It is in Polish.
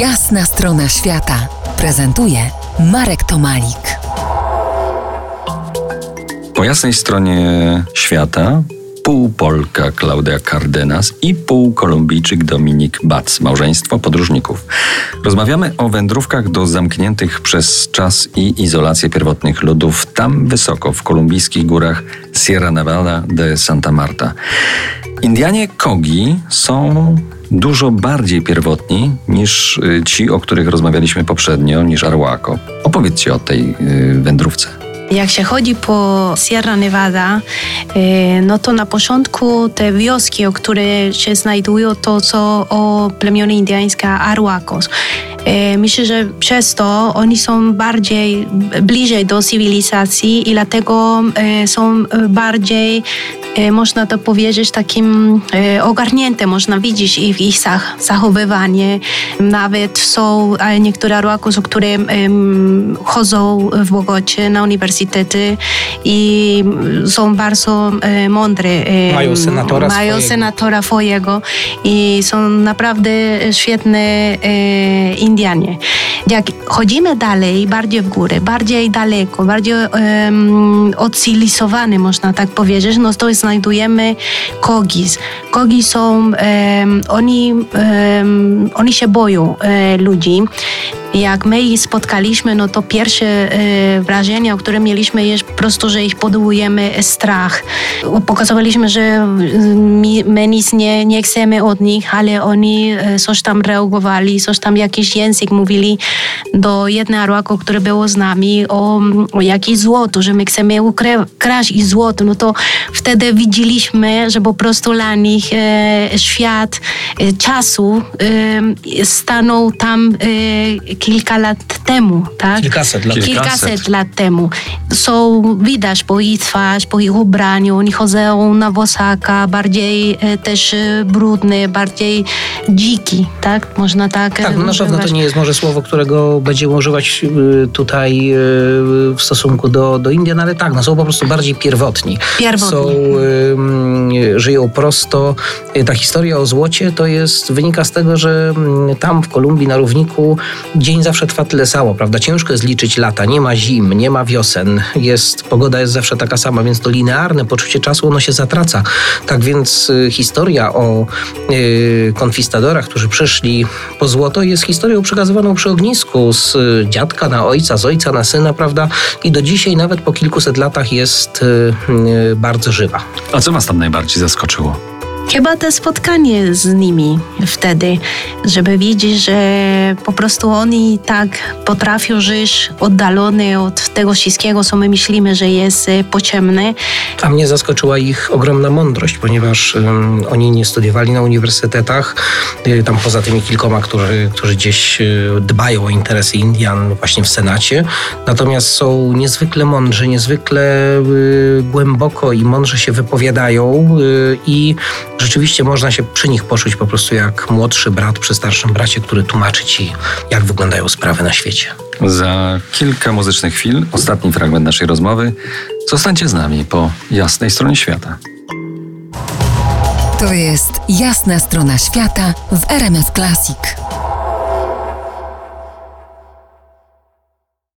Jasna strona świata prezentuje Marek Tomalik. Po jasnej stronie świata pół Polka Klaudia Cardenas i pół Kolumbijczyk Dominik Bac, małżeństwo podróżników. Rozmawiamy o wędrówkach do zamkniętych przez czas i izolację pierwotnych ludów tam wysoko w kolumbijskich górach Sierra Nevada de Santa Marta. Indianie Kogi są dużo bardziej pierwotni niż y, ci, o których rozmawialiśmy poprzednio, niż Arhuaco. Opowiedzcie o tej y, wędrówce. Jak się chodzi po Sierra Nevada, e, no to na początku te wioski, o które się znajdują, to co o plemiony indyjskie Arhuacos. E, myślę, że przez to oni są bardziej bliżej do cywilizacji i dlatego są bardziej można to powiedzieć, takim ogarnięte, można widzieć ich, ich zachowywanie. Nawet są niektóre Arhuacos, które chodzą w Bogocie na uniwersytety i są bardzo mądre. Mają senatora Mają swojego. senatora swojego i są naprawdę świetne Indianie. Jak chodzimy dalej, bardziej w górę, bardziej daleko, bardziej um, można tak powiedzieć, no to znajdujemy kogis. Kogi są, um, oni, um, oni się boją e, ludzi. Jak my ich spotkaliśmy, no to pierwsze e, wrażenie, które mieliśmy jest po prostu, że ich podłujemy strach. Pokazywaliśmy, że my, my nic nie, nie chcemy od nich, ale oni e, coś tam reagowali, coś tam jakiś język mówili do jednej Arłako, które było z nami o, o jakieś złoto, że my chcemy ukraść ich złoto. No to wtedy widzieliśmy, że po prostu dla nich e, świat e, czasu e, stanął tam kilka lat temu, tak? Kilkaset lat. Kilkaset lat temu. Są, widać po ich twarz, po ich ubraniu, oni chodzą na wosaka, bardziej e, też e, brudny, bardziej dziki, tak? Można tak Tak, no na pewno to nie jest może słowo, którego będziemy używać y, tutaj y, w stosunku do, do Indian, ale tak, no są po prostu bardziej pierwotni. Pierwotni. Są, y, żyją prosto. Ta historia o złocie to jest, wynika z tego, że mm, tam w Kolumbii na równiku dzień zawsze trwa tyle samo, prawda? Ciężko jest liczyć lata, nie ma zim, nie ma wiosen, jest, pogoda jest zawsze taka sama, więc to linearne poczucie czasu, ono się zatraca. Tak więc y, historia o y, konkwistadorach, którzy przyszli po złoto jest historią przekazywaną przy ognisku z y, dziadka na ojca, z ojca na syna, prawda? I do dzisiaj, nawet po kilkuset latach jest y, bardzo żywa. A co was tam najbardziej zaskoczyło? Chyba to spotkanie z nimi wtedy, żeby widzieć, że po prostu oni tak potrafią żyć oddalony od tego wszystkiego, co my myślimy, że jest e, pociemne. A mnie zaskoczyła ich ogromna mądrość, ponieważ ym, oni nie studiowali na uniwersytetach, y, tam poza tymi kilkoma, którzy, którzy gdzieś y, dbają o interesy Indian właśnie w Senacie. Natomiast są niezwykle mądrzy, niezwykle y, głęboko i mądrze się wypowiadają y, i rzeczywiście można się przy nich poczuć po prostu jak młodszy brat przy starszym bracie, który tłumaczy ci, jak wyglądają sprawy na świecie. Za kilka muzycznych chwil, ostatni fragment naszej rozmowy. Zostańcie z nami po jasnej stronie świata. To jest jasna strona świata w RMS Classic.